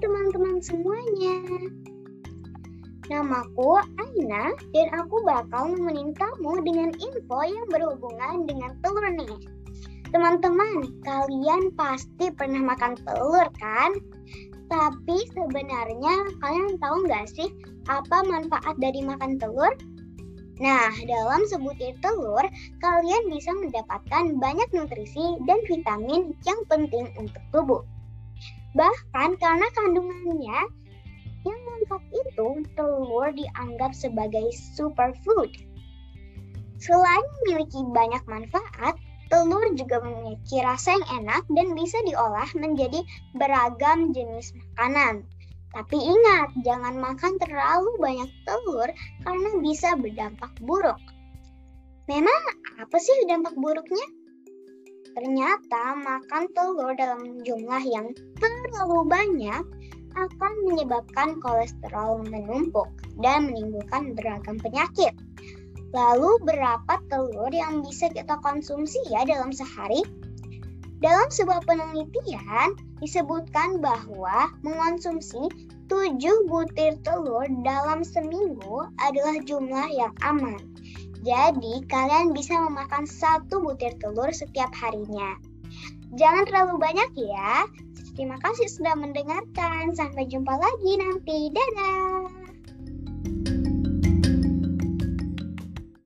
teman-teman semuanya. Namaku Aina dan aku bakal nemenin kamu dengan info yang berhubungan dengan telur nih. Teman-teman, kalian pasti pernah makan telur kan? Tapi sebenarnya kalian tahu nggak sih apa manfaat dari makan telur? Nah, dalam sebutir telur, kalian bisa mendapatkan banyak nutrisi dan vitamin yang penting untuk tubuh. Bahkan karena kandungannya yang manfaat itu, telur dianggap sebagai superfood. Selain memiliki banyak manfaat, telur juga memiliki rasa yang enak dan bisa diolah menjadi beragam jenis makanan. Tapi ingat, jangan makan terlalu banyak telur karena bisa berdampak buruk. Memang apa sih dampak buruknya? Ternyata makan telur dalam jumlah yang terlalu banyak akan menyebabkan kolesterol menumpuk dan menimbulkan beragam penyakit. Lalu berapa telur yang bisa kita konsumsi ya dalam sehari? Dalam sebuah penelitian disebutkan bahwa mengonsumsi 7 butir telur dalam seminggu adalah jumlah yang aman. Jadi kalian bisa memakan satu butir telur setiap harinya. Jangan terlalu banyak ya, Terima kasih sudah mendengarkan. Sampai jumpa lagi nanti. Dadah.